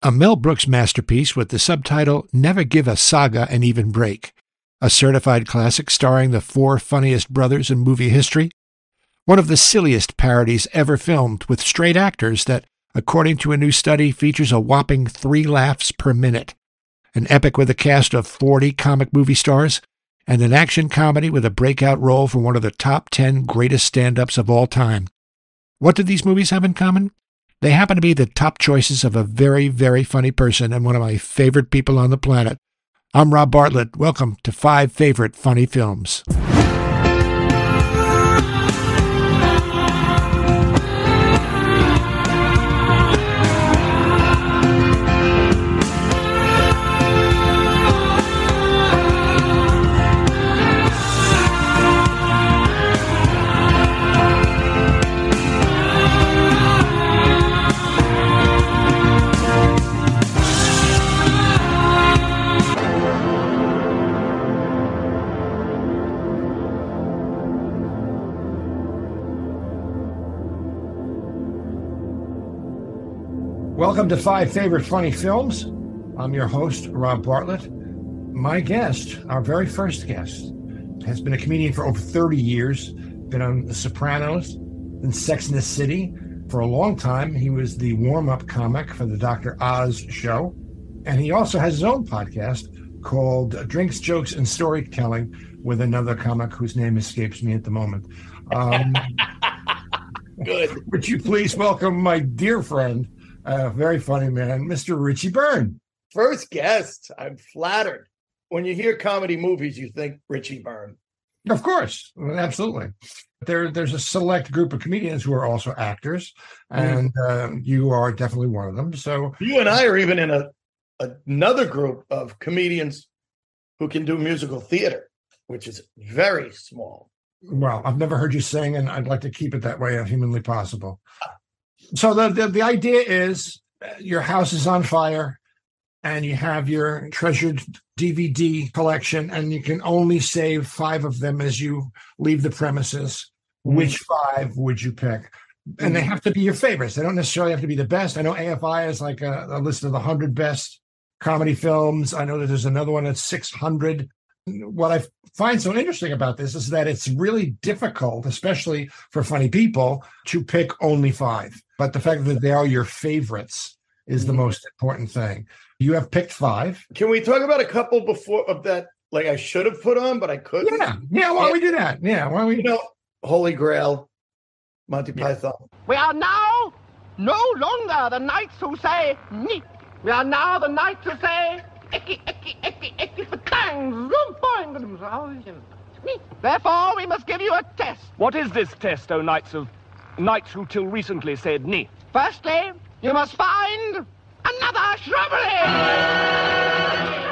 a Mel Brooks masterpiece with the subtitle Never Give a Saga an Even Break, a certified classic starring the four funniest brothers in movie history, one of the silliest parodies ever filmed with straight actors that, according to a new study, features a whopping three laughs per minute, an epic with a cast of 40 comic movie stars, and an action comedy with a breakout role for one of the top 10 greatest stand ups of all time. What do these movies have in common? They happen to be the top choices of a very, very funny person and one of my favorite people on the planet. I'm Rob Bartlett. Welcome to Five Favorite Funny Films. Welcome to Five Favorite Funny Films. I'm your host, Rob Bartlett. My guest, our very first guest, has been a comedian for over 30 years, been on The Sopranos and Sex in the City. For a long time, he was the warm up comic for the Dr. Oz show. And he also has his own podcast called Drinks, Jokes, and Storytelling with another comic whose name escapes me at the moment. Um, Good. Would you please welcome my dear friend, uh, very funny man, Mr. Richie Byrne. First guest. I'm flattered. When you hear comedy movies, you think Richie Byrne. Of course, absolutely. There, there's a select group of comedians who are also actors, and mm. you are definitely one of them. So you and I are even in a another group of comedians who can do musical theater, which is very small. Well, I've never heard you sing, and I'd like to keep it that way if humanly possible so the, the, the idea is uh, your house is on fire and you have your treasured DVD collection and you can only save five of them as you leave the premises. Mm-hmm. Which five would you pick? And they mm-hmm. have to be your favorites. They don't necessarily have to be the best. I know AFI is like a, a list of the 100 best comedy films. I know that there's another one that's 600 what I find so interesting about this is that it's really difficult, especially for funny people, to pick only five. But the fact that they are your favorites is the mm-hmm. most important thing. You have picked five. Can we talk about a couple before of that? Like I should have put on, but I couldn't. Yeah, yeah. Why don't we do that? Yeah, why don't we? You know, Holy Grail, Monty yeah. Python. We are now no longer the knights who say "ni." We are now the knights who say Therefore, we must give you a test. What is this test, O knights of knights who till recently said ni? Firstly, you must find another shrubbery.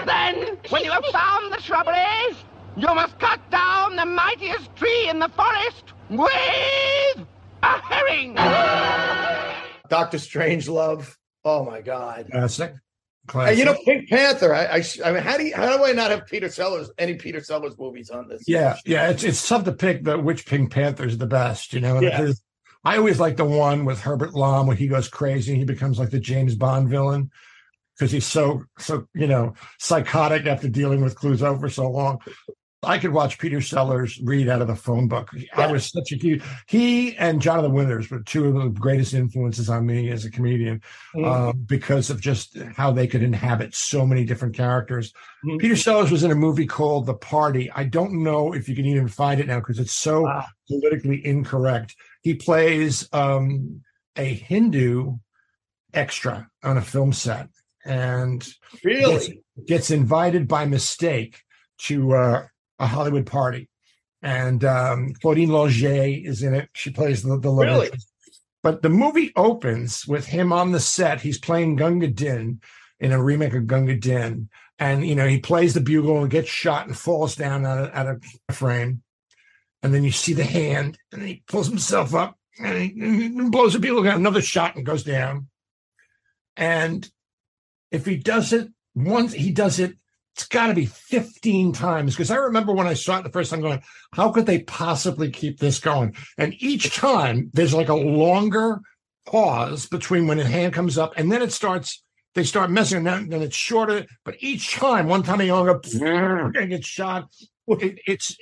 then, when you have found the shrubbery, you must cut down the mightiest tree in the forest with a herring. Doctor Strangelove. Oh my God. Classic. Classic. you know, Pink Panther. I, I, I, mean, how do you, how do I not have Peter Sellers any Peter Sellers movies on this? Yeah, yeah. It's it's tough to pick the which Pink Panther is the best. You know, yeah. I always like the one with Herbert Lom when he goes crazy and he becomes like the James Bond villain because he's so so you know psychotic after dealing with Clouseau for so long. I could watch Peter Sellers read out of the phone book. I was such a huge he and Jonathan Winters were two of the greatest influences on me as a comedian mm-hmm. uh, because of just how they could inhabit so many different characters. Mm-hmm. Peter Sellers was in a movie called The Party. I don't know if you can even find it now because it's so wow. politically incorrect. He plays um, a Hindu extra on a film set and really gets, gets invited by mistake to uh, a Hollywood party, and um, Claudine Longet is in it. She plays the the really? But the movie opens with him on the set. He's playing Gunga Din in a remake of Gunga Din, and you know he plays the bugle and gets shot and falls down out of, out of frame, and then you see the hand, and he pulls himself up and he, and blows the bugle, got another shot and goes down. And if he does it once, he does it it's got to be 15 times because I remember when I saw it the first time going, how could they possibly keep this going? And each time there's like a longer pause between when a hand comes up and then it starts they start messing, and then, then it's shorter. But each time, one time he hung up and gets shot. It, it's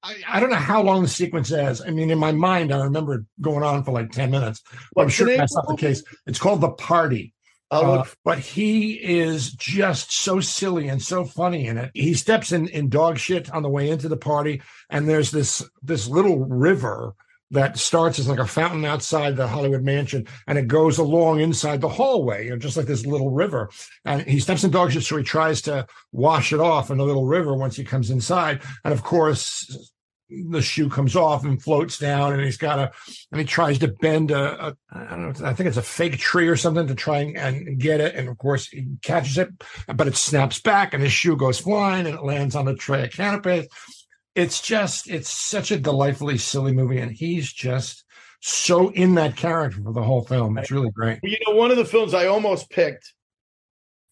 I, I don't know how long the sequence is. I mean, in my mind, I remember it going on for like 10 minutes. I'm sure that's not the case. It's called The Party. I'll Uh, but he is just so silly and so funny in it. He steps in in dog shit on the way into the party, and there's this this little river that starts as like a fountain outside the Hollywood mansion, and it goes along inside the hallway, you know, just like this little river. And he steps in dog shit, so he tries to wash it off in the little river once he comes inside. And of course, the shoe comes off and floats down, and he's got a and he tries to bend a, a I don't know, I think it's a fake tree or something to try and, and get it. And of course, he catches it, but it snaps back, and his shoe goes flying, and it lands on the tray of canapé. It's just, it's such a delightfully silly movie, and he's just so in that character for the whole film. It's really great. You know, one of the films I almost picked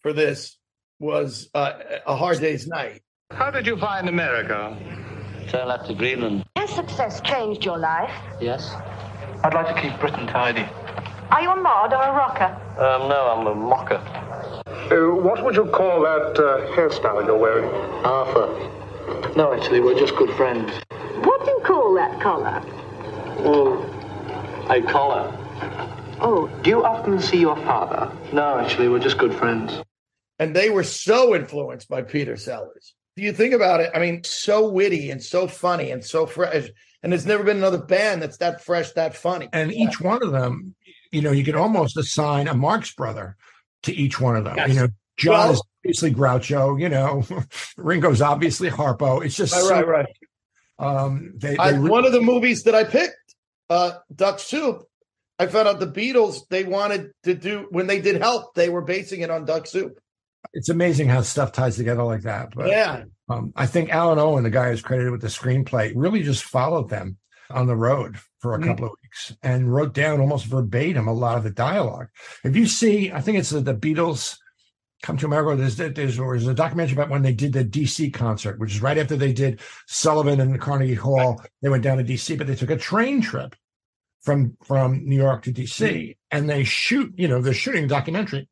for this was uh, A Hard Day's Night. How did you find America? Till I left to Greenland. Has success changed your life? Yes. I'd like to keep Britain tidy. Are you a mod or a rocker? Um, no, I'm a mocker. Uh, what would you call that uh, hairstyle you're wearing? Arthur. No, actually, we're just good friends. What do you call that collar? Well, a collar. Oh, Do you often see your father? No, actually, we're just good friends. And they were so influenced by Peter Sellers. Do you think about it? I mean, so witty and so funny and so fresh. And there's never been another band that's that fresh, that funny. And each one of them, you know, you could almost assign a Marx brother to each one of them. Yes. You know, John Well- is obviously Groucho. You know, Ringo's obviously Harpo. It's just Right, so, right, right. Um, they, I, they re- one of the movies that I picked, uh, Duck Soup, I found out the Beatles, they wanted to do, when they did Help, they were basing it on Duck Soup. It's amazing how stuff ties together like that. But yeah. um, I think Alun Owen, the guy who's credited with the screenplay, really just followed them on the road for a Mhm. couple of weeks and wrote down almost verbatim a lot of the dialogue. If you see, I think it's the, the Beatles come to America. There's, there's, there's a documentary about when they did the DC concert, which is right after they did Sullivan and the Carnegie Hall. They went down to DC, but they took a train trip from from New York to DC, and they shoot. You know, they're shooting a documentary,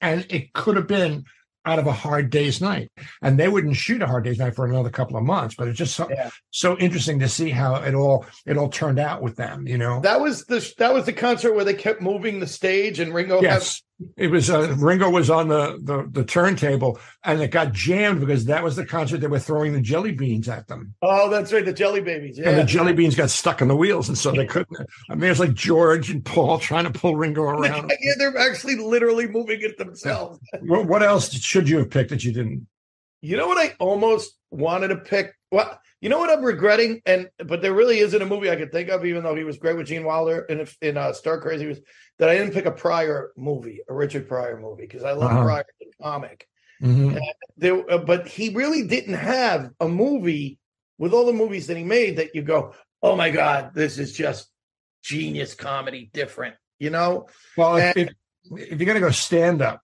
and it could have been out of a hard day's night, and they wouldn't shoot a hard day's night for another couple of months. But it's just so Yeah. so interesting to see how it all it all turned out with them. You know, That was the that was the concert where they kept moving the stage and Ringo Yes, it was. Uh, Ringo was on the, the the turntable, and it got jammed because that was the concert they were throwing the jelly beans at them, Oh, that's right, the Jelly Babies. Yeah, and the jelly beans got stuck in the wheels, and so they couldn't. I mean, it's like George and Paul trying to pull Ringo around. yeah, they're actually literally moving it themselves. what, what else should you have picked that you didn't? You know what I almost wanted to pick? What you know what I'm regretting? And but there really isn't a movie I could think of, even though he was great with Gene Wilder in in uh, Stir Crazy, was that I didn't pick a Pryor movie, a Richard Pryor movie, because I love Uh-huh. Pryor the comic. Mhm. There, uh, but he really didn't have a movie with all the movies that he made that you go, oh my god, this is just genius comedy, different. You know? Well, if, And- if if you're gonna go stand up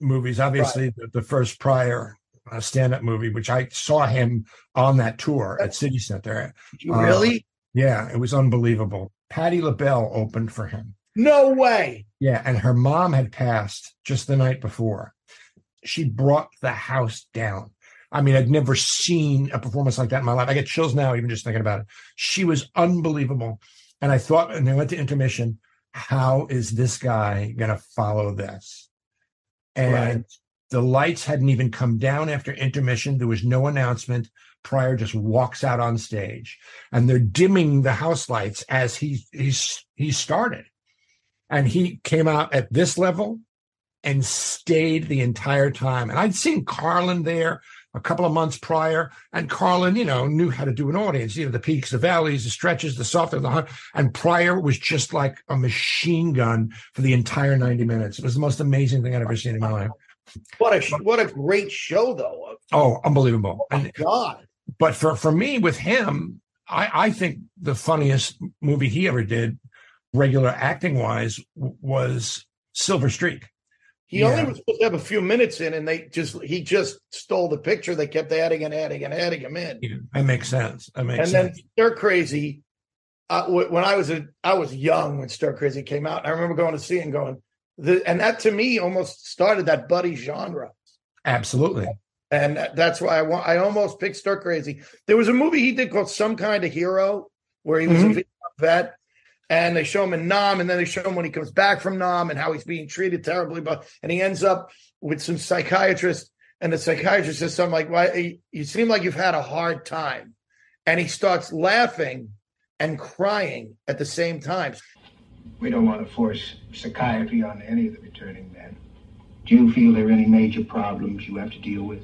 movies, obviously the, the first Pryor uh, stand up movie, which I saw him on that tour at City Center. Uh, really? Yeah, it was unbelievable. Patti LaBelle opened for him. No way. Yeah, and her mom had passed just the night before. She brought the house down. I mean, I'd never seen a performance like that in my life. I get chills now, even just thinking about it. She was unbelievable. And I thought, and they went to intermission, how is this guy going to follow this? And Right. The lights hadn't even come down after intermission. There was no announcement. Pryor just walks out on stage and they're dimming the house lights as he he's he started and he came out at this level and stayed the entire time. And I'd seen Carlin there a couple of months prior, and Carlin, you know, knew how to do an audience, you know, the peaks, the valleys, the stretches, the softer, the high. And Pryor was just like a machine gun for the entire 90 minutes. It was the most amazing thing I'd ever seen in my life. What a what a great show though. Oh, unbelievable. And God. but for for me with him i i think the funniest movie he ever did regular acting wise was silver streak He Yeah. only was supposed to have a few minutes in, and they just he just stole the picture. They kept adding and adding and adding him in. that makes sense that makes and then sense Stir Crazy. Uh, when I was a, I was young when Stir Crazy came out. I remember going to see it and going, the and that to me almost started that buddy genre. Absolutely. And that's why I want I almost picked Stir Crazy. There was a movie he did called Some Kind of Hero where he was Mhm. a vet. And they show him in Nam, and then they show him when he comes back from Nam and how he's being treated terribly. But and he ends up with some psychiatrist, and the psychiatrist says something like, "Why you seem like you've had a hard time," and he starts laughing and crying at the same time. We don't want to force psychiatry on any of the returning men. Do you feel there are any major problems you have to deal with?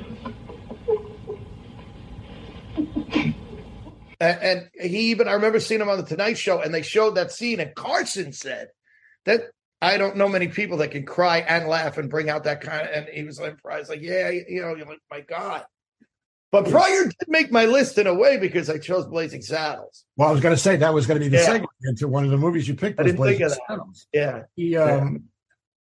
And, and he even, I remember seeing him on the Tonight Show, and they showed that scene, and Carson said that I don't know many people that can cry and laugh and bring out that kind of. And he was like, surprised, like, yeah, you know, you're like, my God. But Pryor did make my list in a way because I chose Blazing Saddles. Well, I was going to say that was going to be the Yeah. segue into one of the movies you picked. I didn't think Blazing of that. Saddles. Yeah. He, um,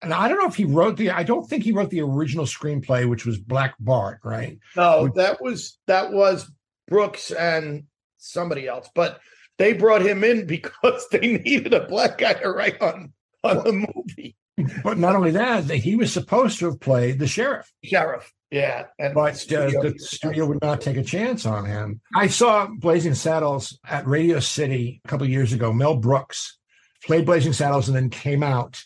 and I don't know if he wrote the. I don't think he wrote the original screenplay, which was Black Bart, right? No, that was that was Brooks and somebody else, but they brought him in because they needed a black guy to write on on the movie. But not only that, that he was supposed to have played the sheriff. Sheriff, yeah, and But uh, the studio would not take a chance on him. I saw Blazing Saddles at Radio City a couple of years ago. Mel Brooks played Blazing Saddles and then came out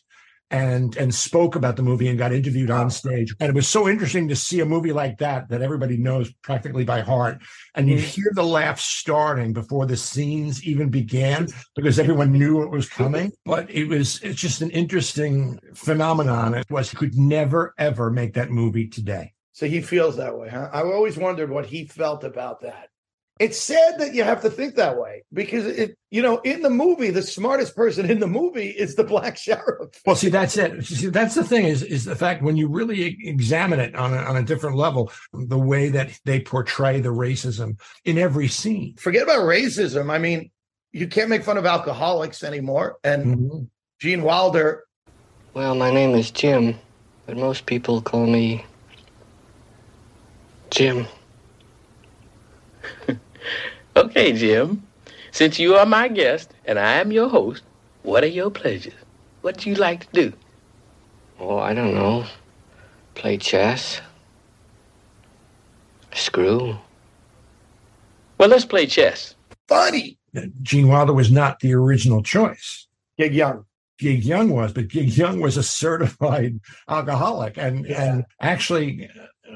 and and spoke about the movie and got interviewed on stage. And it was so interesting to see a movie like that that everybody knows practically by heart. And you mm-hmm. hear the laughs starting before the scenes even began because everyone knew it was coming. But it was it's just an interesting phenomenon. It was he could never ever make that movie today. So he feels that way, huh? I've always wondered what he felt about that. It's sad that you have to think that way because it, you know, in the movie, the smartest person in the movie is the black sheriff. Well, see, that's it. See, that's the thing is is the fact when you really examine it on a, on a different level, the way that they portray the racism in every scene. Forget about racism. I mean, you can't make fun of alcoholics anymore. And mm-hmm. Gene Wilder, Well, my name is Jim, but most people call me Jim. Okay, Jim. Since you are my guest and I am your host, what are your pleasures? What do you like to do? Oh, I don't know. Play chess. Screw. Well, let's play chess. funny. Gene Wilder was not the original choice. Gig Young. Gig Young was, but Gig Young was a certified alcoholic and and actually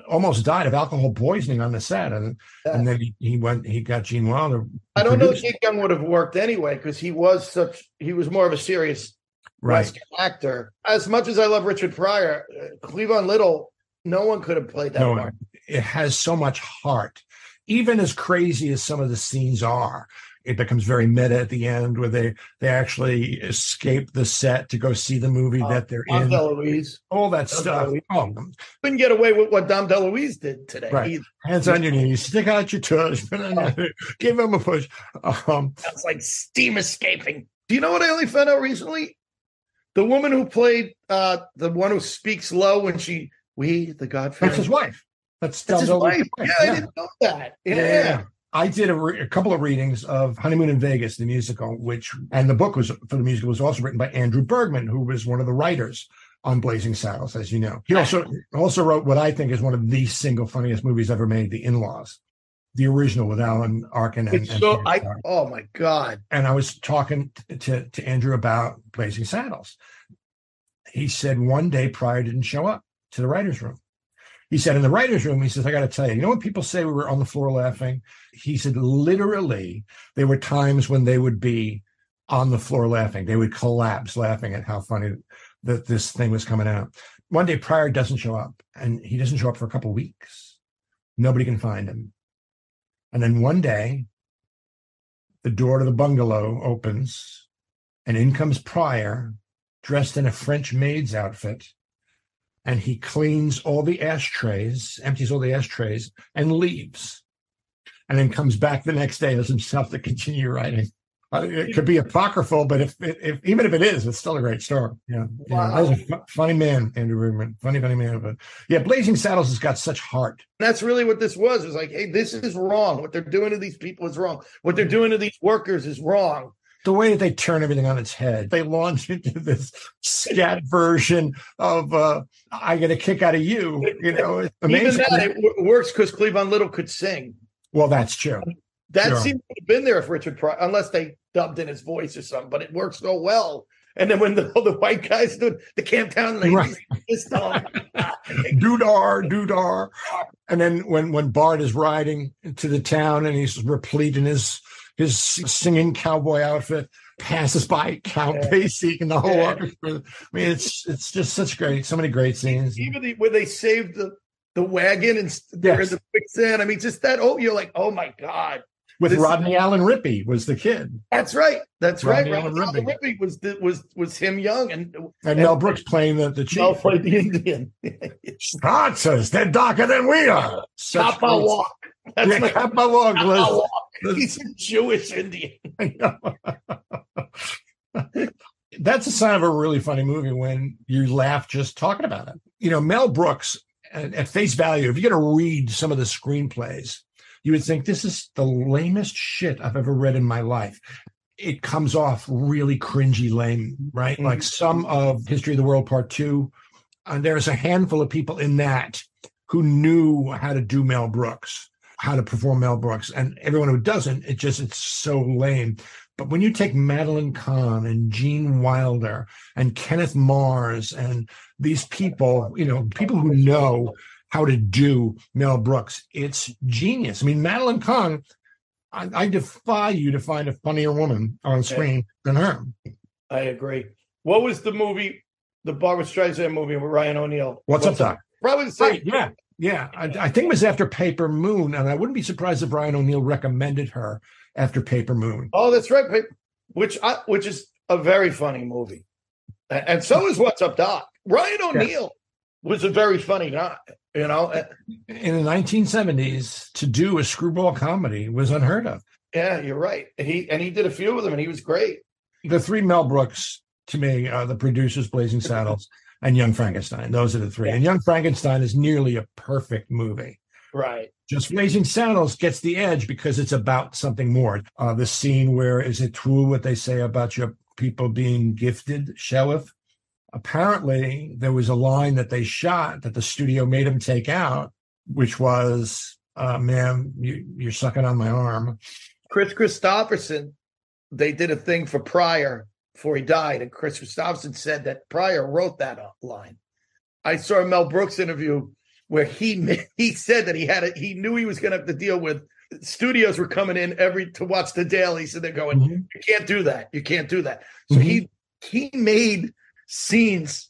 almost died of alcohol poisoning on the set. And and then he, he went he got Gene Wilder. I don't know if produced Gig Young would have worked anyway because he was such, he was more of a serious Right. Western actor. As much as I love Richard Pryor, uh, Cleavon Little, no one could have played that No, part. it has so much heart. Even as crazy as some of the scenes are, it becomes very meta at the end where they they actually escape the set to go see the movie that they're Dom in. DeLuise. All that Dom stuff. DeLuise. Oh, Couldn't get away with what Dom DeLuise did today. right. either. Hands on your knees, stick out your toes, give him a push. Um, That's like steam escaping. Do you know what I only found out recently? The woman who played uh the one who speaks low when she we the Godfather. that's his wife. That's, That's his Dolly's wife. Yeah, I didn't know that. Yeah. Yeah. I did a, re- a couple of readings of Honeymoon in Vegas, the musical, which and the book was for the musical was also written by Andrew Bergman, who was one of the writers on Blazing Saddles, as you know. He also also wrote what I think is one of the single funniest movies ever made, The In-Laws, the original with Alan Arkin and, It's so I oh my god. and I was talking t- to to Andrew about Blazing Saddles. He said one day Pryor didn't show up to the writers' room. He said in the writers' room, he says, I got to tell you, you know when people say we were on the floor laughing? He said, literally, there were times when they would be on the floor laughing. They would collapse laughing at how funny that this thing was coming out. One day Pryor doesn't show up, and he doesn't show up for a couple weeks. Nobody can find him. And then one day, the door to the bungalow opens, and in comes Pryor, dressed in a French maid's outfit, and he cleans all the ashtrays, empties all the ashtrays, and leaves. And then comes back the next day as himself to continue writing. Uh, it could be apocryphal, but if, if even if it is, it's still a great story. Yeah, yeah. Wow. That's a fu- funny man, Andrew Rubin. Funny, funny man. But yeah, Blazing Saddles has got such heart. that's really what this was. It's like, hey, this is wrong. What they're doing to these people is wrong. What they're doing to these workers is wrong. The way that they turn everything on its head, they launch into this scat version of uh, "I get a kick out of you." You know, it's Even that it works because Cleavon Little could sing. well, that's true. That Sure. seems to have been there if Richard Pryor, unless they dubbed in his voice or something. But it works so well. And then when the, all the white guys do the Camptown ladies, Right. this song, Doodar, doodar. And then when when Bart is riding to the town and he's replete in his his singing cowboy outfit, passes by Count Yeah. Basie and the whole Yeah. orchestra. I mean, it's it's just such great, so many great scenes. even the, when they saved the the wagon and s- they're in the quicksand. I mean, just that. Oh, you're like, oh my god, With this- Rodney Allen Rippy was the kid, that's right, that's Rodney right. Allen Rodney Rippy. Rippy was the, was was him young and and Mel Brooks playing the the Mel chief. played the Indian. Scotsers, they're darker than we are. Kappa great- walk. That's Yeah, my Kappa walk, Kappa walk. He's a Jewish Indian. That's a sign of a really funny movie when you laugh just talking about it. You know, Mel Brooks, at, at face value, if you're going to read some of the screenplays, you would think this is the lamest shit I've ever read in my life. It comes off really cringy lame, right? Mhm. Like some of History of the World Part Two. And there's a handful of people in that who knew how to do Mel Brooks, how to perform Mel Brooks. And everyone who doesn't, it just, it's so lame. But when you take Madeline Kahn and Gene Wilder and Kenneth Mars and these people, you know, people who know how to do Mel Brooks, it's genius. I mean, Madeline Kahn, I, I defy you to find a funnier woman on screen than her. I agree. What was the movie, the Barbra Streisand movie with Ryan O'Neal? What's up, Doc? Probably the same. Right, yeah, yeah. I, I think it was after Paper Moon, and I wouldn't be surprised if Brian O'Neal recommended her after Paper Moon. Oh, that's right. Which I, which is a very funny movie, and so is What's Up, Doc. Ryan O'Neal was a very funny guy. You know, Uh, In the 1970s, to do a screwball comedy was unheard of. yeah, you're right. He and he did a few of them, and he was great. The three Mel Brooks, to me, are the producers, Blazing Saddles, and Young Frankenstein. Those are the three. And Young Frankenstein is nearly a perfect movie. Right. Just Blazing Saddles gets the edge because it's about something more. Uh, the scene where is it true what they say about your people being gifted, Sheriff? Apparently, there was a line that they shot that the studio made him take out, which was, uh, "Ma'am, you, you're sucking on my arm." Kris Kristofferson, they did a thing for Pryor before he died, and Kris Kristofferson said that Pryor wrote that line. I saw a Mel Brooks interview where he he said that he had it. He knew he was going to have to deal with studios were coming in every to watch the dailies, and they're going, Mhm. "You can't do that. You can't do that." So he he made scenes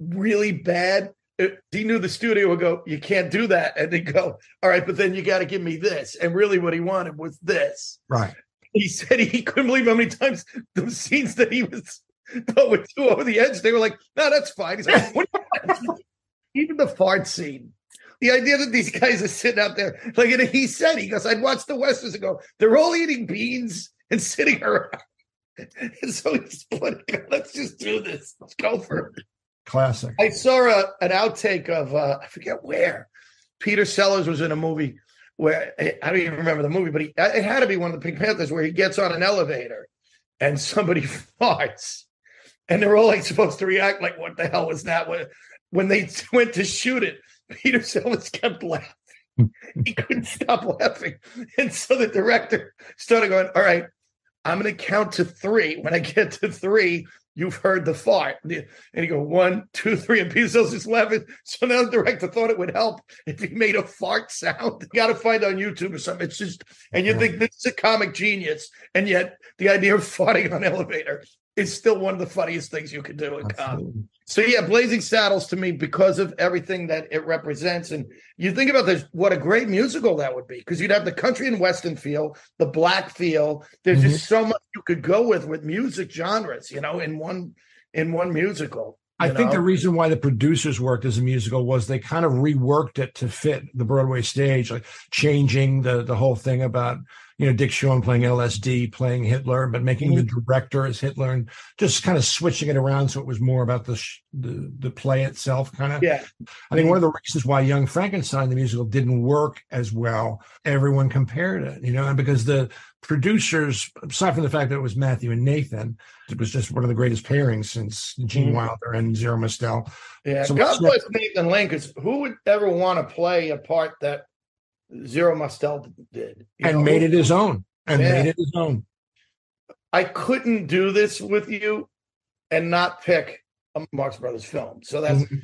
really bad. Uh, He knew the studio would go, "You can't do that," and they go, "All right, but then you got to give me this." And really, what he wanted was this Right. He said he couldn't believe how many times the scenes that he was thought were too over the edge. They were like, "No, that's fine." He's like, what even the fart scene. The idea that these guys are sitting out there, like and he said, he goes, "I'd watch the westerns and go, they're all eating beans and sitting around." And so he's putting, let's just do this. Let's go for it. Classic. I saw a, an outtake of uh, I forget where Peter Sellers was in a movie where I don't even remember the movie, but he, it had to be one of the Pink Panthers where he gets on an elevator and somebody farts, and they're all like supposed to react like, "What the hell was that?" When they went to shoot it, Peter Sellers kept laughing. he couldn't stop laughing, and so the director started going, "All right, I'm going to count to three. When I get to three, you've heard the fart. And you go one, two, three, and Peter Sellers is laughing. So now the director thought it would help if he made a fart sound. You got to find it on YouTube or something. It's just, and you think this is a comic genius, and yet the idea of farting on an elevator is still one of the funniest things you can do in comedy. So yeah, Blazing Saddles to me because of everything that it represents, and you think about this, what a great musical that would be because you'd have the country and western feel, the black feel. There's just mm-hmm. so much you could go with with music genres, you know, in one in one musical. I you think the reason why the producers worked as a musical was they kind of reworked it to fit the Broadway stage, like changing the the whole thing about you know, Dick Shawn playing LSD, playing Hitler, but making the director as Hitler and just kind of switching it around so it was more about the sh- the, the play itself, kind of. Yeah. I think one of the reasons why Young Frankenstein the musical didn't work as well, everyone compared it, you know, and because the producers, aside from the fact that it was Matthew and Nathan, it was just one of the greatest pairings since Gene Mhm. Wilder and Zero Mostel. Yeah, So God bless Nathan Lane, because who would ever want to play a part that Zero Mostel did? And know, made it his own and Yeah. made it his own. I couldn't do this with you and not pick a Marx Brothers film. So that's Mhm.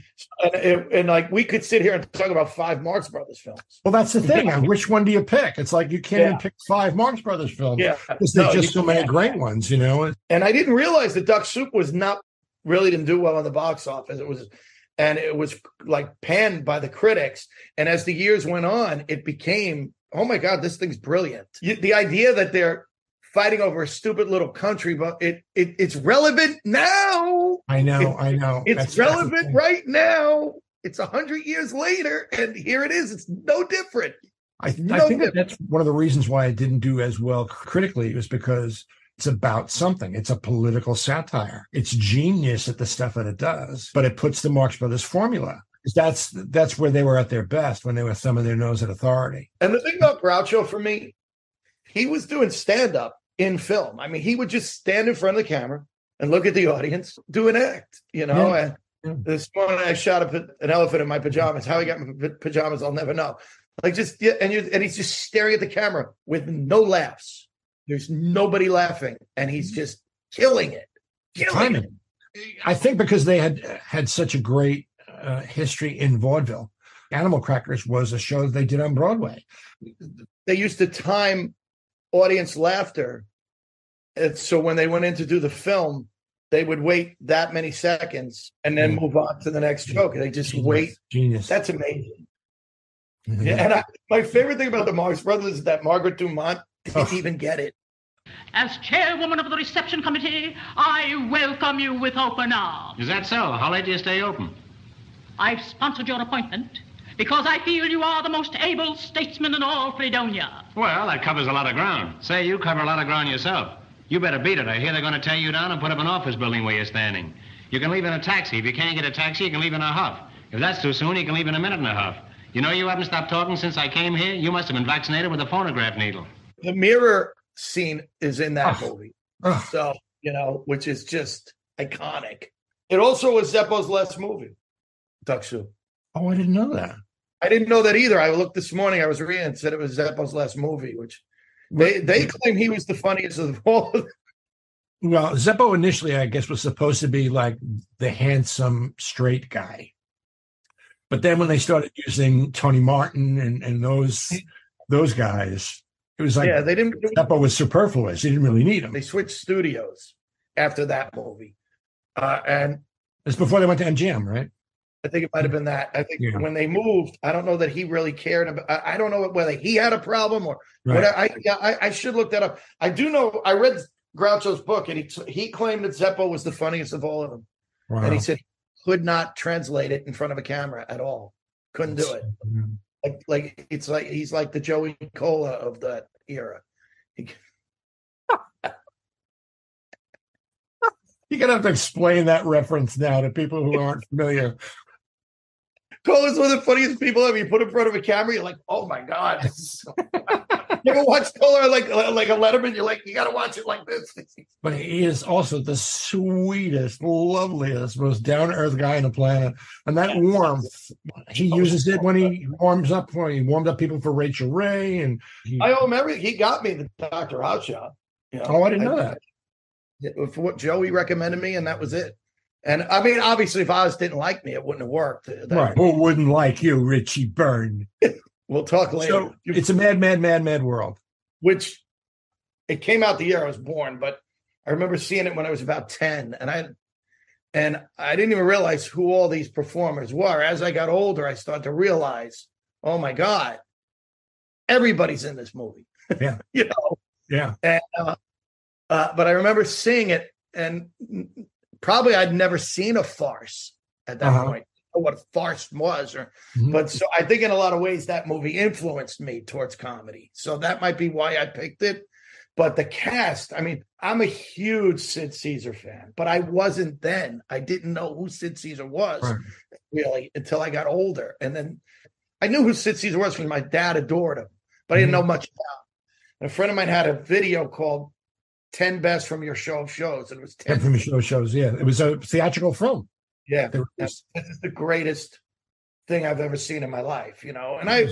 and, and, like we could sit here and talk about five Marx Brothers films. Well, that's the thing. Which one do you pick? It's like you can't even pick five Marx Brothers films. Yeah, Because there's No, just so many can't. great ones, you know. And I didn't realize that Duck Soup was not really didn't do well in the box office. It was, and it was like panned by the critics. And as the years went on, it became, oh my god, this thing's brilliant. You, the idea that they're fighting over a stupid little country, but it, it it's relevant now. I know, It- I know. It's That's- that's relevant right now. It's a hundred years later, and here it is. It's no different. I, I No think that that's one of the reasons why it didn't do as well critically was because it's about something. It's a political satire. It's genius at the stuff that it does, but it puts the Marx Brothers formula. That's that's where they were at their best when they were thumbing their nose at authority. And the thing about Groucho for me, he was doing stand up in film. I mean, he would just stand in front of the camera and look at the audience, do an act, you know. Yeah. And Yeah. this morning I shot a, an elephant in my pajamas. How he got my pajamas, I'll never know. Like just yeah, and you and he's just staring at the camera with no laughs. There's nobody laughing, and he's just killing it, killing it. I think because they had had such a great uh, history in vaudeville. Animal Crackers was a show they did on Broadway. they used to time audience laughter. And so when they went in to do the film, they would wait that many seconds and then Mm. move on to the next joke. They just Genius. wait. Genius. That's amazing. Mhm. Yeah, and I, my favorite thing about the Marx Brothers is that Margaret Dumont didn't Oh. even get it. As chairwoman of the reception committee, I welcome you with open arms. Is that so? How late do you stay open? I've sponsored your appointment because I feel you are the most able statesman in all Fredonia. Well, that covers a lot of ground. Say, you cover a lot of ground yourself. You better beat it. I hear they're going to tear you down and put up an office building where you're standing. You can leave in a taxi. If you can't get a taxi, you can leave in a huff. If that's too soon, you can leave in a minute and a half. You know you haven't stopped talking since I came here? You must have been vaccinated with a phonograph needle. The mirror scene is in that ah. movie. Ugh. So, you know, which is just iconic. It also was Zeppo's last movie, Duck Soup. Oh, I didn't know that. I didn't know that either. I looked this morning. I was reading and said it was Zeppo's last movie, which they they claim he was the funniest of all. of them. Well, Zeppo initially, I guess, was supposed to be like the handsome straight guy. But then when they started using Tony Martin and, and those those guys, it was like yeah, they didn't. Zeppo was superfluous. He didn't really need him. They switched studios after that movie, uh, and It's before they went to MGM, right? I think it might have been that. I think Yeah. when they moved, I don't know that he really cared about. I, I don't know whether he had a problem or Right. whatever. I, yeah, I I should look that up. I do know. I read Groucho's book, and he he claimed that Zeppo was the funniest of all of them, Wow. and he said he could not translate it in front of a camera at all. Couldn't do it. Like like it's like he's like the Joey Kola of that era. He, You're gonna have to explain that reference now to people who aren't familiar. Kola's one of the funniest people ever. You put in front of a camera, you're like, oh my god. is so- you ever watch Kola like like a Letterman? You're like, you got to watch it like this. But he is also the sweetest, loveliest, most down to earth guy on the planet. And that warmth, he oh, uses it when he warms up. When he warmed up people for Rachael Ray, and he, I owe him everything. He got me the Doctor House job. You know, oh, I didn't know that. For what Joey recommended me, and that was it. And I mean, obviously, if Oz didn't like me, it wouldn't have worked. That- Right? Who wouldn't like you, Richie Byrne? We'll talk later. So it's a mad, mad, mad, mad world. which it came out the year I was born, but I remember seeing it when I was about 10 and I and I didn't even realize who all these performers were. As I got older, I started to realize, oh my God, everybody's in this movie. Yeah. you know, Yeah. and uh, uh, but I remember seeing it and probably I'd never seen a farce at that Uh-huh. point. What farce was, or Mhm. but so I think in a lot of ways that movie influenced me towards comedy. So that might be why I picked it. But the cast, I mean, I'm a huge Sid Caesar fan, but I wasn't then. I didn't know who Sid Caesar was Right. really until I got older. And then I knew who Sid Caesar was because my dad adored him, but I didn't Mhm. know much about him. And a friend of mine had a video called 10 Best from Your Show of Shows. And it was 10 And from your show shows, yeah, it was a theatrical film. Yeah, this is the greatest thing I've ever seen in my life, you know. And I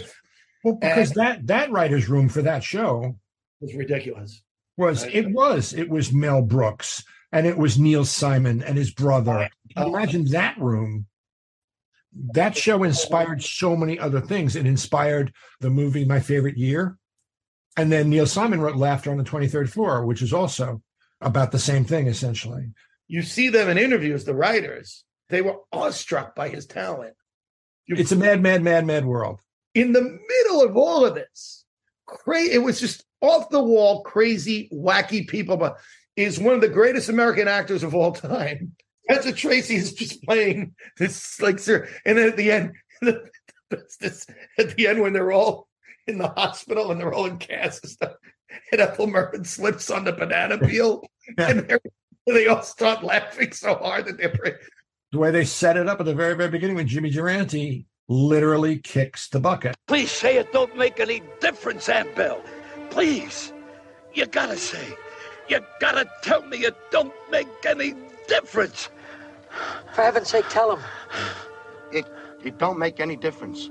Well, because that that writer's room for that show was ridiculous. was Right. it was it was Mel Brooks and it was Neil Simon and his brother. Oh. Imagine that room. That show inspired so many other things. It inspired the movie My Favorite Year. And then Neil Simon wrote Laughter on the 23rd Floor, which is also about the same thing, essentially. You see them in interviews, the writers, they were awestruck by his talent. It's a mad, mad, mad, mad world. In the middle of all of this, crazy, it was just off the wall, crazy, wacky people, but is one of the greatest American actors of all time. Spencer Tracy is just playing this like sir, and then at the end, this, at the end when they're all in the hospital and they're all in casts and stuff, and Ethel Merman slips on the banana peel, and they all start laughing so hard that they're The way they set it up at the very, very beginning when Jimmy Durante literally kicks the bucket. Please say it don't make any difference, Aunt Belle. Please. You gotta say. You gotta tell me it don't make any difference. For heaven's sake, tell him. It it don't make any difference.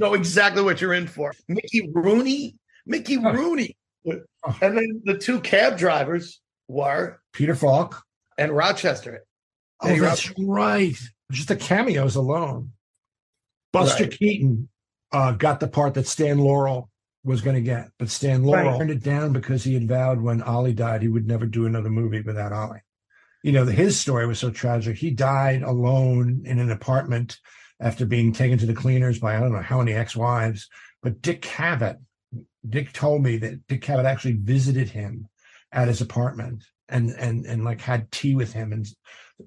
Know exactly what you're in for. Mickey Rooney, Mickey Rooney, and then the two cab drivers were Peter Falk. and Rochester. Oh, Eddie that's right. Just the cameos alone. Buster Right. Keaton uh, got the part that Stan Laurel was going to get, but Stan Laurel Right. turned it down because he had vowed when Ollie died he would never do another movie without Ollie. You know, his story was so tragic. He died alone in an apartment after being taken to the cleaners by I don't know how many ex-wives. But Dick Cavett, Dick told me that Dick Cavett actually visited him at his apartment and and and like had tea with him and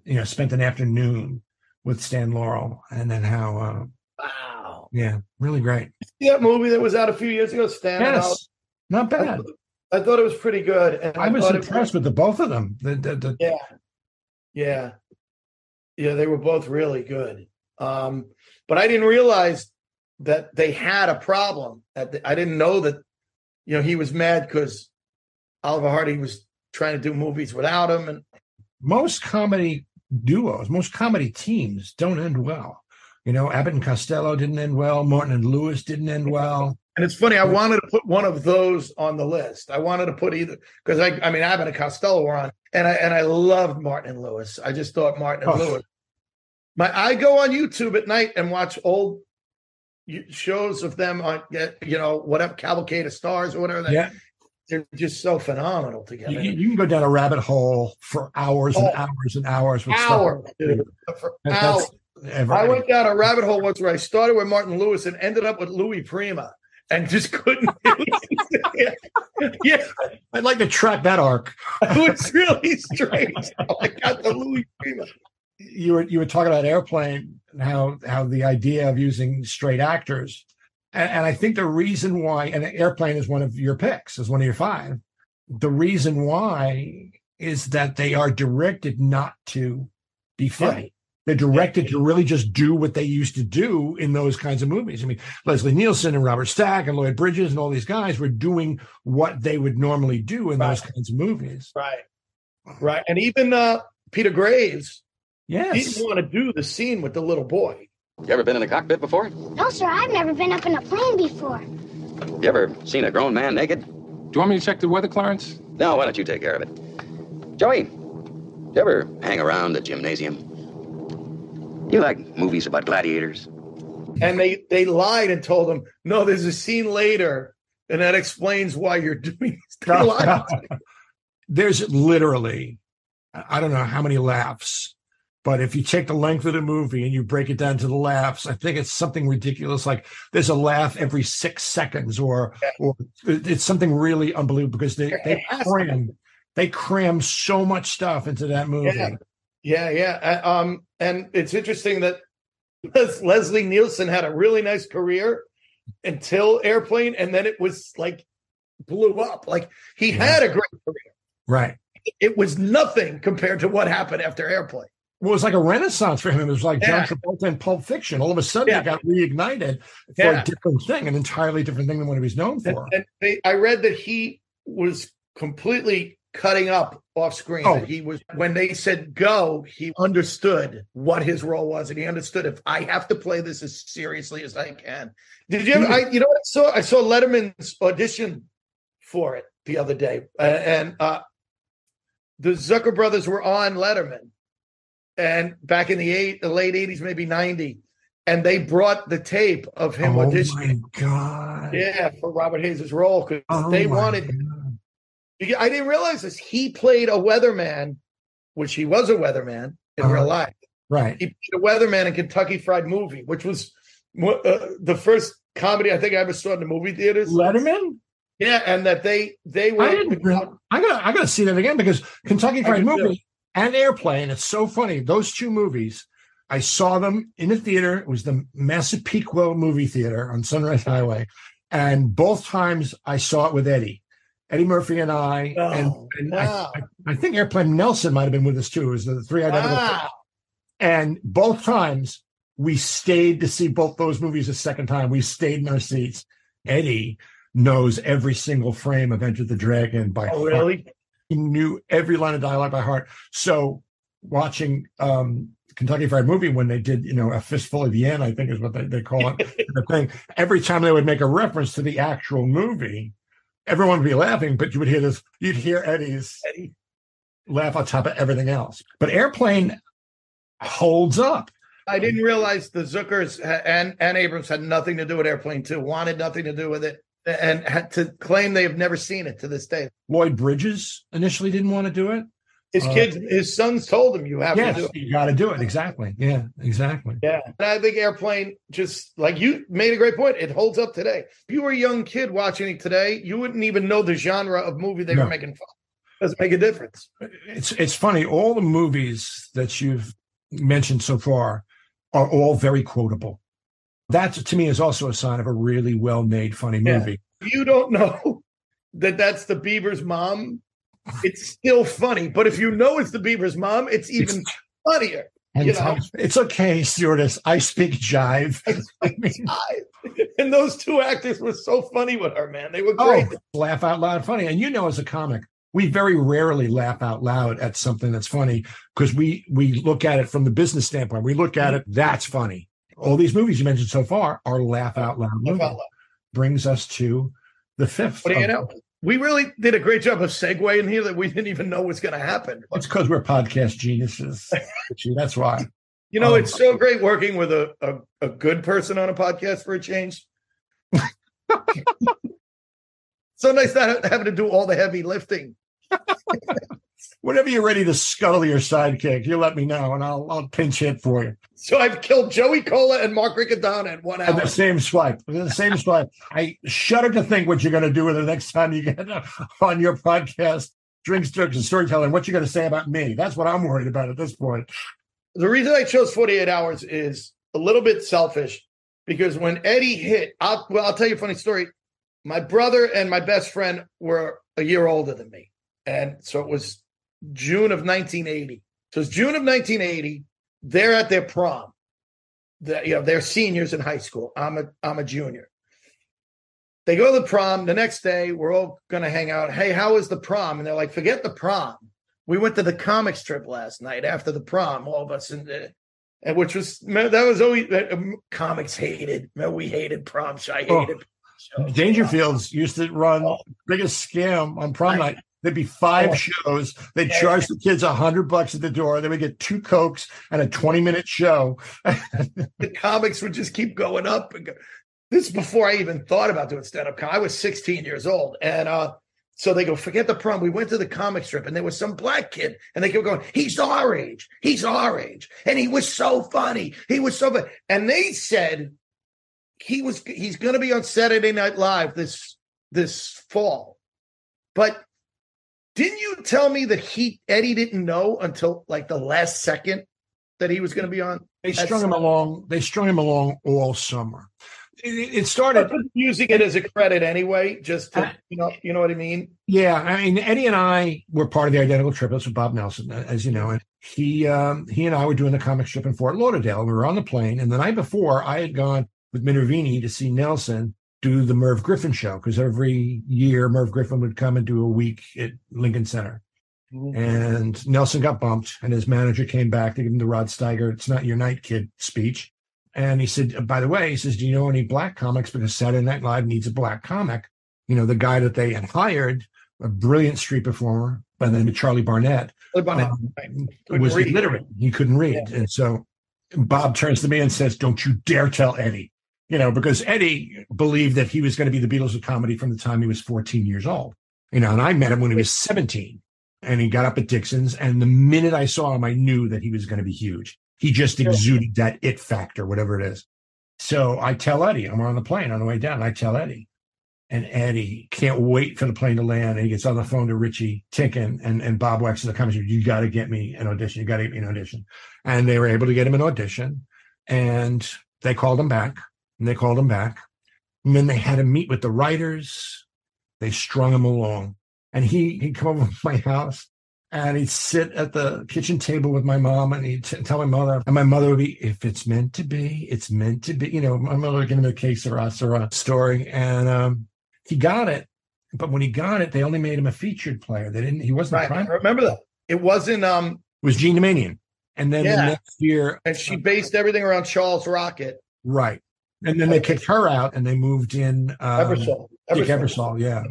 you know spent an afternoon with Stan Laurel and then how uh wow yeah really great See that movie that was out a few years ago, Stan. and Ollie? yes not bad I thought it was pretty good. And I was thought it impressed with the both of them the, the, the Yeah. Yeah. Yeah, they were both really good. Um, but I didn't realize that they had a problem. At the, I didn't know that, you know, he was mad because Oliver Hardy was trying to do movies without him. And most comedy duos most comedy teams don't end well you know Abbott and Costello didn't end well Martin and Lewis didn't end well and it's funny, I wanted to put one of those on the list. I wanted to put either because I, I mean, Abbott and Costello were on, and I and I loved Martin and Lewis. I just thought Martin and Oh. Lewis. My I go on YouTube at night and watch old shows of them on, you know, whatever Cavalcade of Stars or whatever. Yeah. they're just so phenomenal together. you, you can go down a rabbit hole for hours and Oh. hours and hours with hours, dude, for hours. ever- I went down a rabbit hole once where I started with Martin Lewis and ended up with Louis Prima, and just couldn't. yeah, yeah, I'd like to track that arc it was really strange. I got the Louis Prima. You were you were talking about airplane and how how the idea of using straight actors. And, and i think the reason why and airplane is one of your picks is one of your five. The reason why is that they are directed not to be funny. They're directed to really just do what they used to do in those kinds of movies. I mean, Leslie Nielsen and Robert Stack and Lloyd Bridges and all these guys were doing what they would normally do in those kinds of movies. Right, right, and even uh, Peter Graves, yes, he didn't want to do the scene with the little boy. You ever been in a cockpit before? No, sir, I've never been up in a plane before. You ever seen a grown man naked? Do you want me to check the weather, Clarence? No, why don't you take care of it? Joey, you ever hang around the gymnasium? You like movies about gladiators? And they they lied and told him, no, there's a scene later, and that explains why you're doing this. They lied. There's literally, I don't know how many laughs But if you take the length of the movie and you break it down to the laughs, I think it's something ridiculous. Like there's a laugh every six seconds, or or it's something really unbelievable because they they cram they cram so much stuff into that movie. Yeah, yeah, yeah. Um, and it's interesting that Leslie Nielsen had a really nice career until Airplane, and then it was like blew up. Like he had a great career. Right. It was nothing compared to what happened after Airplane. Well, it was like a renaissance for him. It was like Yeah. John Travolta in Pulp Fiction. All of a sudden, Yeah. it got reignited for Yeah. a different thing, an entirely different thing than what he was known for. and they, I read that he was completely cutting up off screen. Oh. He was when they said go, he understood what his role was, and he understood if I have to play this as seriously as I can. Did you ever? I, you know what I saw? I saw Letterman's audition for it the other day, uh, and uh, the Zucker brothers were on Letterman, and back in the eight, the late eighties, maybe ninety, and they brought the tape of him oh auditioning. my god! Yeah, for Robert Hays' role because Oh they wanted. Because I didn't realize this. He played a weatherman, which he was a weatherman in Uh-huh. real life. Right. He played a weatherman in Kentucky Fried Movie, which was uh, the first comedy I think I ever saw in the movie theaters. Letterman. Yeah, and that they they were. I didn't. Really, I got. I got to see that again because Kentucky Fried. Movie and Airplane. It's so funny. Those two movies. I saw them in a theater. It was the Massapequa movie theater on Sunrise Highway, and both times I saw it with Eddie, Eddie Murphy, and I. and Oh, and wow. I, I, I think Airplane Nelson might have been with us too. It was the three identical. Wow. And both times we stayed to see both those movies a second time. We stayed in our seats. Eddie knows every single frame of Enter the Dragon by Oh, heart. really? He knew every line of dialogue by heart. So watching um Kentucky Fried Movie when they did, you know, a fistful of yen, I think is what they, they call it. the thing. Every time they would make a reference to the actual movie, everyone would be laughing, but you would hear this, you'd hear Eddie's Eddie. laugh on top of everything else. But Airplane holds up. I didn't realize the Zuckers ha- and and Abrams had nothing to do with Airplane Two. Wanted nothing to do with it, and had to claim they have never seen it to this day. Lloyd Bridges initially didn't want to do it. His Uh, kids, his sons told him, "You have yes, to do it." you got to do it. Exactly. Yeah, exactly. Yeah. And I think Airplane just like you made a great point. It holds up today. If you were a young kid watching it today, you wouldn't even know the genre of movie they No. were making fun. of. Doesn't make a difference. It's it's funny. All the movies that you've mentioned so far are all very quotable. That to me is also a sign of a really well made, funny Yeah. movie. You don't know that that's the Bieber's mom. It's still funny, but if you know it's the Bieber's mom, it's even funnier. And you know, it's okay, stewardess. I speak jive. I mean, and those two actors were so funny with her, man. They were oh, great. laugh out loud funny. And you know, as a comic, we very rarely laugh out loud at something that's funny because we we look at it from the business standpoint. We look at mm. it that's funny. All these movies you mentioned so far are laugh out loud. Laugh movies. out loud. Brings us to the fifth. What do you know? We really did a great job of segueing here that we didn't even know was going to happen. It's because we're podcast geniuses. That's why. You know, Um, it's so great working with a, a, a good person on a podcast for a change. so nice not having to do all the heavy lifting. Whenever you're ready to scuttle your sidekick, you let me know, and I'll I'll pinch hit for you. So I've killed Joey Kola and Mark Riccadonna in one hour. the same swipe, the same swipe. I shudder to think what you're going to do with the next time you get on your podcast, drinks, jokes, and storytelling. What you're going to say about me? That's what I'm worried about at this point. The reason I chose 48 hours is a little bit selfish because when Eddie hit, I'll, well, I'll tell you a funny story. My brother and my best friend were a year older than me. And so it was June of 1980. So it's June of 1980. They're at their prom. The, you know, they're seniors in high school. I'm a I'm a junior. They go to the prom. The next day, we're all gonna hang out. Hey, how was the prom? And they're like, forget the prom. We went to the comic strip last night after the prom, all of us, and, uh, and which was that was always uh, um, comics hated. We hated prom. I Oh. hated. Dangerfields used to run biggest scam on prom night. There'd be five Oh. shows. They'd Yeah. charge the kids a hundred bucks at the door. They would get two cokes and a twenty minute show. the comics would just keep going up. And go. This is before I even thought about doing stand up. I was 16 years old, and uh, So they go, forget the prom. We went to the comic strip and there was some black kid. And they kept going, he's our age. He's our age. And he was so funny. He was so funny. And they said he was he's gonna be on Saturday Night Live this this fall. But didn't you tell me that he Eddie didn't know until like the last second that he was gonna be on? They strung him along. They strung him along all summer. It, it started using it as a credit anyway, just to, you know, you know what I mean. Yeah, I mean Eddie and I were part of the Identical Triplets with Bob Nelson, as you know, and he um, he and I were doing the comic strip in Fort Lauderdale. We were on the plane, and the night before, I had gone with Minervini to see Nelson do the Merv Griffin show because every year Merv Griffin would come and do a week at Lincoln Center. Mm-hmm. And Nelson got bumped, and his manager came back to give him the Rod Steiger "It's not your night, kid" speech. And he said, by the way, he says, do you know any black comics? Because Saturday Night Live needs a black comic. You know, the guy that they had hired, a brilliant street performer by the name of Charlie Barnett, Barnett um, was read. illiterate. He couldn't read. Yeah. And so Bob turns to me and says, don't you dare tell Eddie. You know, because Eddie believed that he was going to be the Beatles of comedy from the time he was 14 years old. You know, and I met him when he was 17 and he got up at Dixon's. And the minute I saw him, I knew that he was going to be huge. He just exuded that it factor, whatever it is. So I tell Eddie, I'm on the plane on the way down. I tell Eddie, and Eddie can't wait for the plane to land. And he gets on the phone to Richie Tienken and, and Bob Wachs in the comments. You got to get me an audition. You got to get me an audition. And they were able to get him an audition. And they called him back. And they called him back. And then they had him meet with the writers. They strung him along. And he he'd come over to my house and he'd sit at the kitchen table with my mom and he'd t- tell my mother and my mother would be if it's meant to be it's meant to be you know my mother would give him a case or us or a story and um, he got it but when he got it they only made him a featured player they didn't he wasn't right. I remember that it wasn't um it was Jean Doumanian and then yeah. the next year and she based everything around Charles Rocket right and then they kicked her out and they moved in um, Ebersol. Dick Ebersol, yeah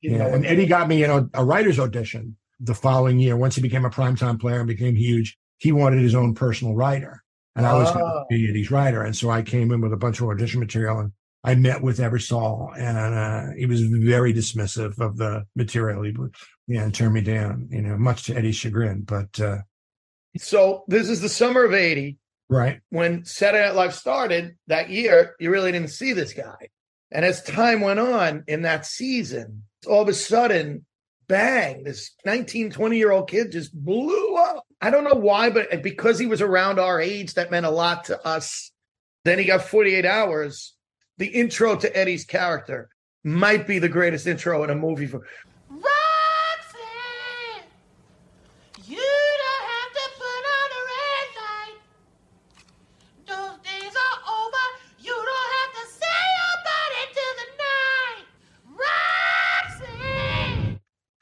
yeah and Eddie got me you know a writer's audition the following year, once he became a primetime player and became huge, he wanted his own personal writer. And I was going to be Eddie's writer. And so I came in with a bunch of audition material and I met with Ebersol and uh, he was very dismissive of the material. He would, yeah, and turned me down, you know, much to Eddie's chagrin. But uh, so this is the summer of 80. Right. When Saturday Night Live started that year, you really didn't see this guy. And as time went on in that season, all of a sudden bang, this 19, 20 year old kid just blew up. I don't know why, but because he was around our age, that meant a lot to us. Then he got 48 hours. The intro to Eddie's character might be the greatest intro in a movie for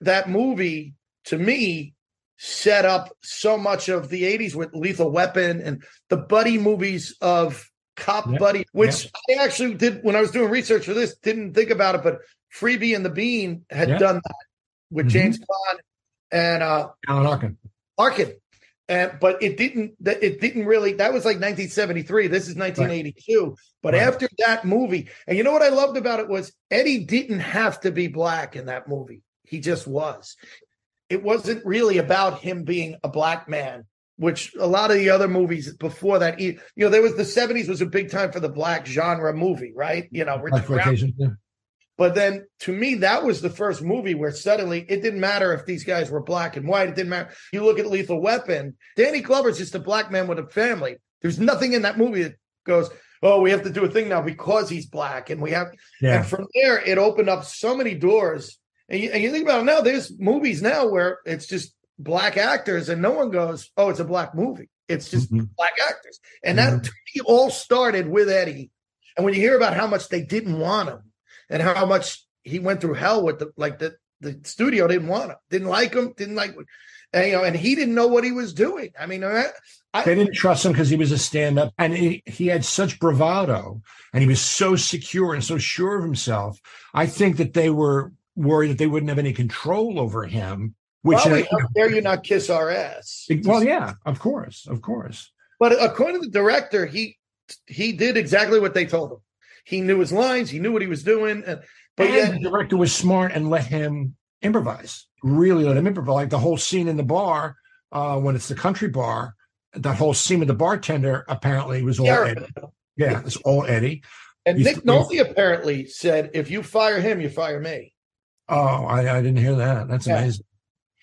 that movie to me set up so much of the 80s with Lethal Weapon and the buddy movies of Cop yep. Buddy, which yep. I actually did when I was doing research for this, didn't think about it, but Freebie and the Bean had yep. done that with mm-hmm. James Bond and uh Alan Arkin. Arkin. And but it didn't it didn't really that was like 1973. This is 1982. Right. But right. after that movie, and you know what I loved about it was Eddie didn't have to be black in that movie. He just was. It wasn't really about him being a black man, which a lot of the other movies before that, you know, there was the 70s was a big time for the black genre movie, right? You know, yeah. But then to me, that was the first movie where suddenly it didn't matter if these guys were black and white. It didn't matter. You look at Lethal Weapon, Danny Glover's just a black man with a family. There's nothing in that movie that goes, oh, we have to do a thing now because he's black. And we have, yeah. and from there, it opened up so many doors and you, and you think about it now, there's movies now where it's just black actors and no one goes, oh, it's a black movie. It's just mm-hmm. black actors. And mm-hmm. that me, all started with Eddie. And when you hear about how much they didn't want him and how much he went through hell with the like the the studio didn't want him, didn't like him, didn't like and you know, and he didn't know what he was doing. I mean, I, I, they didn't trust him because he was a stand-up, and he, he had such bravado, and he was so secure and so sure of himself. I think that they were worried that they wouldn't have any control over him. Which well, uh, how dare you not kiss our ass? Well, yeah, of course, of course. But according to the director, he he did exactly what they told him. He knew his lines. He knew what he was doing. And, but and the director was smart and let him improvise. Really let him improvise. Like the whole scene in the bar uh, when it's the country bar. That whole scene with the bartender apparently was all Yeah. Eddie. Yeah, it's all Eddie. And He's- Nick Nolte apparently said, "If you fire him, you fire me." Oh, I, I didn't hear that. That's Yeah. amazing.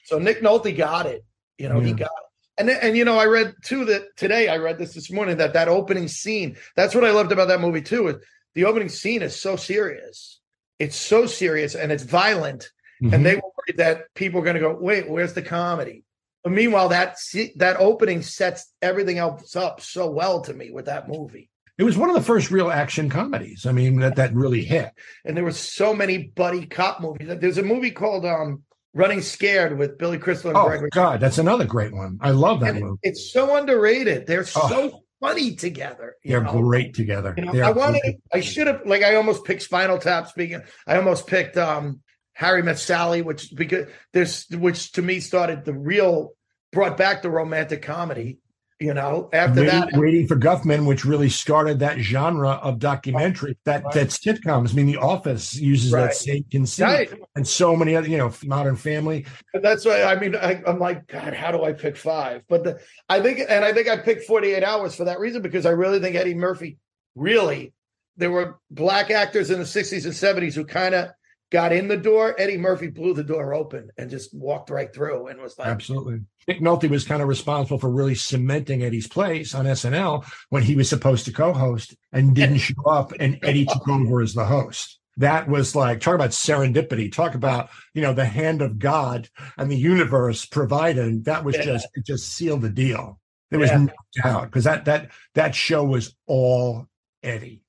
So Nick Nolte got it. You know, he got it. And and you know, I read too that today. I read this this morning that that opening scene. That's what I loved about that movie too. Is the opening scene is so serious. It's so serious and it's violent. Mhm. And they were worried that people are going to go, "Wait, where's the comedy?" But meanwhile, that that opening sets everything else up so well to me with that movie. It was one of the first real action comedies. I mean, that that really hit. and there were so many buddy cop movies. There's a movie called um, Running Scared with Billy Crystal and Oh Gregory. God, that's another great one. I love that And movie. it's so underrated. They're Oh. so funny together. They're know? great together. You know, They I wanted. great. I should have. Like, I almost picked Spinal Tap. Speaking, I almost picked um, Harry Met Sally, which because there's which to me started the real brought back the romantic comedy. You know, after waiting, that, waiting for Guffman, which really started that genre of documentary, that Right. that sitcoms. I mean, The Office uses Right. that same conceit, Right. and so many other, you know, Modern Family. But that's why I mean I, I'm like, God, how do I pick five? But the, I think, and I think I picked 48 hours for that reason because I really think Eddie Murphy really there were black actors in the 60s and 70s who kind of got in the door. Eddie Murphy blew the door open and just walked right through and was like, Absolutely. Nick Nolte was kind of responsible for really cementing Eddie's place on SNL when he was supposed to co-host and didn't show up, and Eddie took over as the host. That was like talk about serendipity. Talk about you know the hand of God and the universe provided. That was Yeah. just it just sealed the deal. There was Yeah. no doubt because that that that show was all Eddie.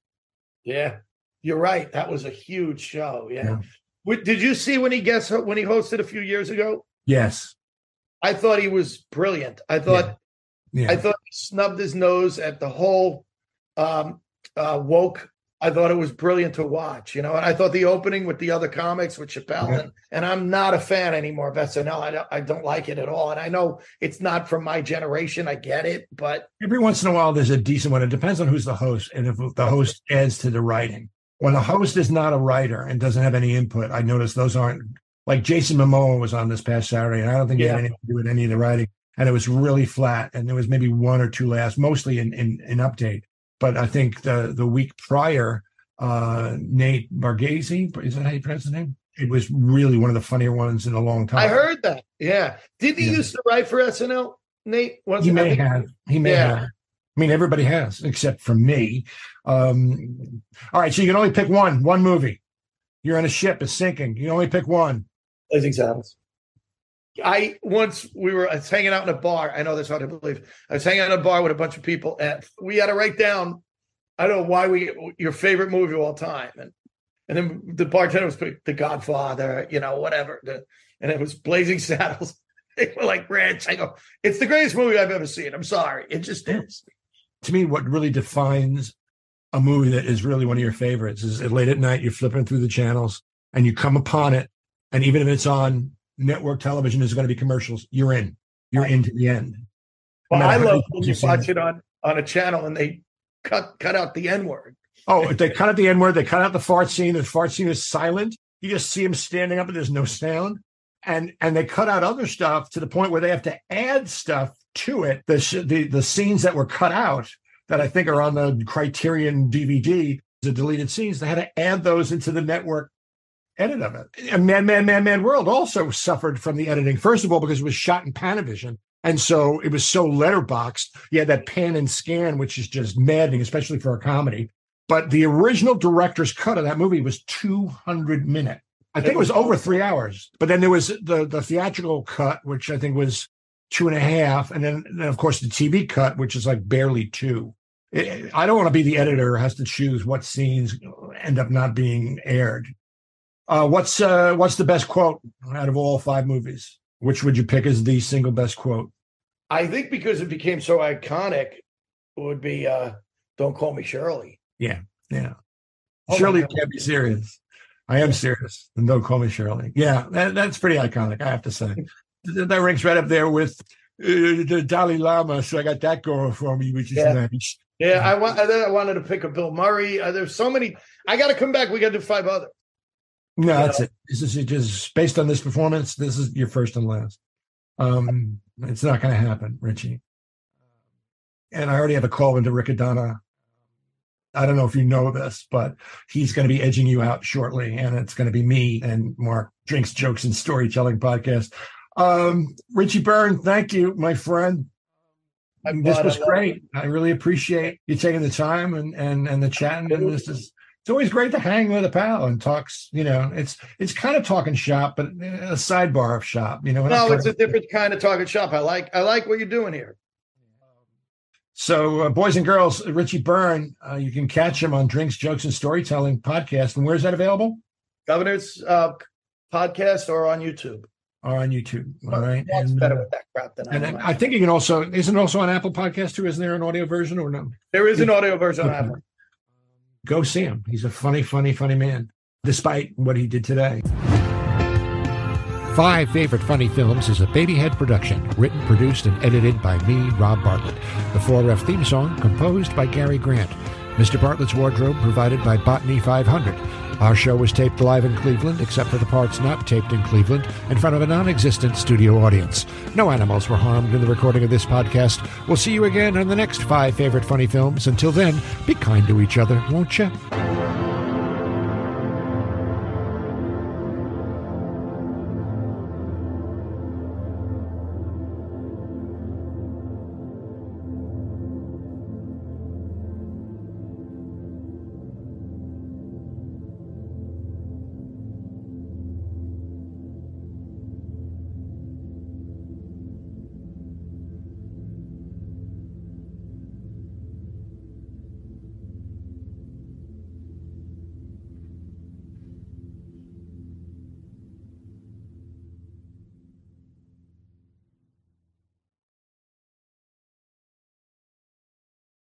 yeah, you're right. That was a huge show. Yeah. Yeah. Did you see when he guest when he hosted a few years ago? Yes. I thought he was brilliant. I thought Yeah. I thought he snubbed his nose at the whole um, uh, woke. I thought it was brilliant to watch, you know. And I thought the opening with the other comics with Chappelle, Yeah. and, and I'm not a fan anymore of SNL. I don't, I don't like it at all. And I know it's not from my generation. I get it, but Every once in a while, there's a decent one. It depends on who's the host and if the host adds to the writing. When the host is not a writer and doesn't have any input, I notice those aren't like Jason Momoa was on this past Saturday, and I don't think he Yeah. had anything to do with any of the writing. And it was really flat, and there was maybe one or two laughs, mostly in in, in update. But I think the the week prior, uh, Nate Bargatze, is that how you pronounce his name? It was really one of the funnier ones in a long time. I heard that. Yeah, didn't he Yeah. used to write for SNL? Nate, he may have. He may Yeah. have. I mean, everybody has, except for me. Um, all right, so you can only pick one, one movie. You're on a ship, it's sinking. You only pick one. Blazing Saddles. I once we were I was hanging out in a bar. I know that's hard to believe. I was hanging out in a bar with a bunch of people, and we had to write down. I don't know why we your favorite movie of all time, and and then the bartender was The Godfather, you know, whatever, the, and it was Blazing Saddles. They were like ranch. I go, it's the greatest movie I've ever seen. I'm sorry, it just is. To me, what really defines a movie that is really one of your favorites is late at night, you're flipping through the channels and you come upon it. And even if it's on network television, there's going to be commercials. You're in. You're into the end. Well, I love when you watch it on on a channel and they cut cut out the N word. Oh, they cut out the N word. They cut out the fart scene. The fart scene is silent. You just see him standing up and there's no sound. And and they cut out other stuff to the point where they have to add stuff to it. The sh- the the scenes that were cut out that I think are on the Criterion DVD, the deleted scenes, they had to add those into the network edit of it. And Mad, Mad, Mad, Mad World also suffered from the editing. First of all, because it was shot in Panavision. And so it was so letterboxed. You had that pan and scan, which is just maddening, especially for a comedy. But the original director's cut of that movie was 200 minutes. I think it was over three hours. But then there was the, the theatrical cut, which I think was two and a half. And then, then of course, the TV cut, which is like barely two. It- I don't want to be the editor who has to choose what scenes end up not being aired. Uh, what's uh, what's the best quote out of all five movies? Which would you pick as the single best quote? I think because it became so iconic, it would be uh "Don't Call Me Shirley." Yeah, yeah. Oh Shirley can't be serious. I am serious, and don't call me Shirley. Yeah, that, that's pretty iconic. I have to say that, ranks right up there with uh, the Dalai Lama. So I got that going for me, which is Yeah. nice. Yeah, I want. Then I wanted to pick a Bill Murray. Uh, there's so many. I got to come back. We got to do five other. No, that's it. This is just based on this performance. This is your first and last. Um, it's not going to happen, Richie. And I already have a call into Riccadonna. I don't know if you know this, but he's going to be edging you out shortly, and it's going to be me and Mark Drinks, Jokes, and Storytelling podcast. Um, Richie Byrne, thank you, my friend. I'm this was I great. I really appreciate you taking the time and and and the chatting. And this is it's always great to hang with a pal and talks. You know, it's it's kind of talking shop, but a sidebar of shop. You know, No, it's a different kind of talking shop. I like I like what you're doing here. So, uh, boys and girls, Richie Byrne, uh, you can catch him on Drinks, Jokes, and Storytelling podcast. And where's that available? Governor's uh, podcast or on YouTube. Or on YouTube. All right. That's And, better uh, with that crap than I and. I think you can also isn't it also on Apple Podcast too. Isn't there an audio version or no? There is an audio version on Apple. Go see him. He's a funny, funny, funny man, despite what he did today. Five Favorite Funny Films is a Babyhead production, written, produced, and edited by me, Rob Bartlett. The 4F theme song composed by Gary Grant. Mr. Bartlett's wardrobe provided by Botany 500. Our show was taped live in Cleveland, except for the parts not taped in Cleveland, in front of a non existent studio audience. No animals were harmed in the recording of this podcast. We'll see you again on the next Five Favorite Funny Films. Until then, be kind to each other, won't you?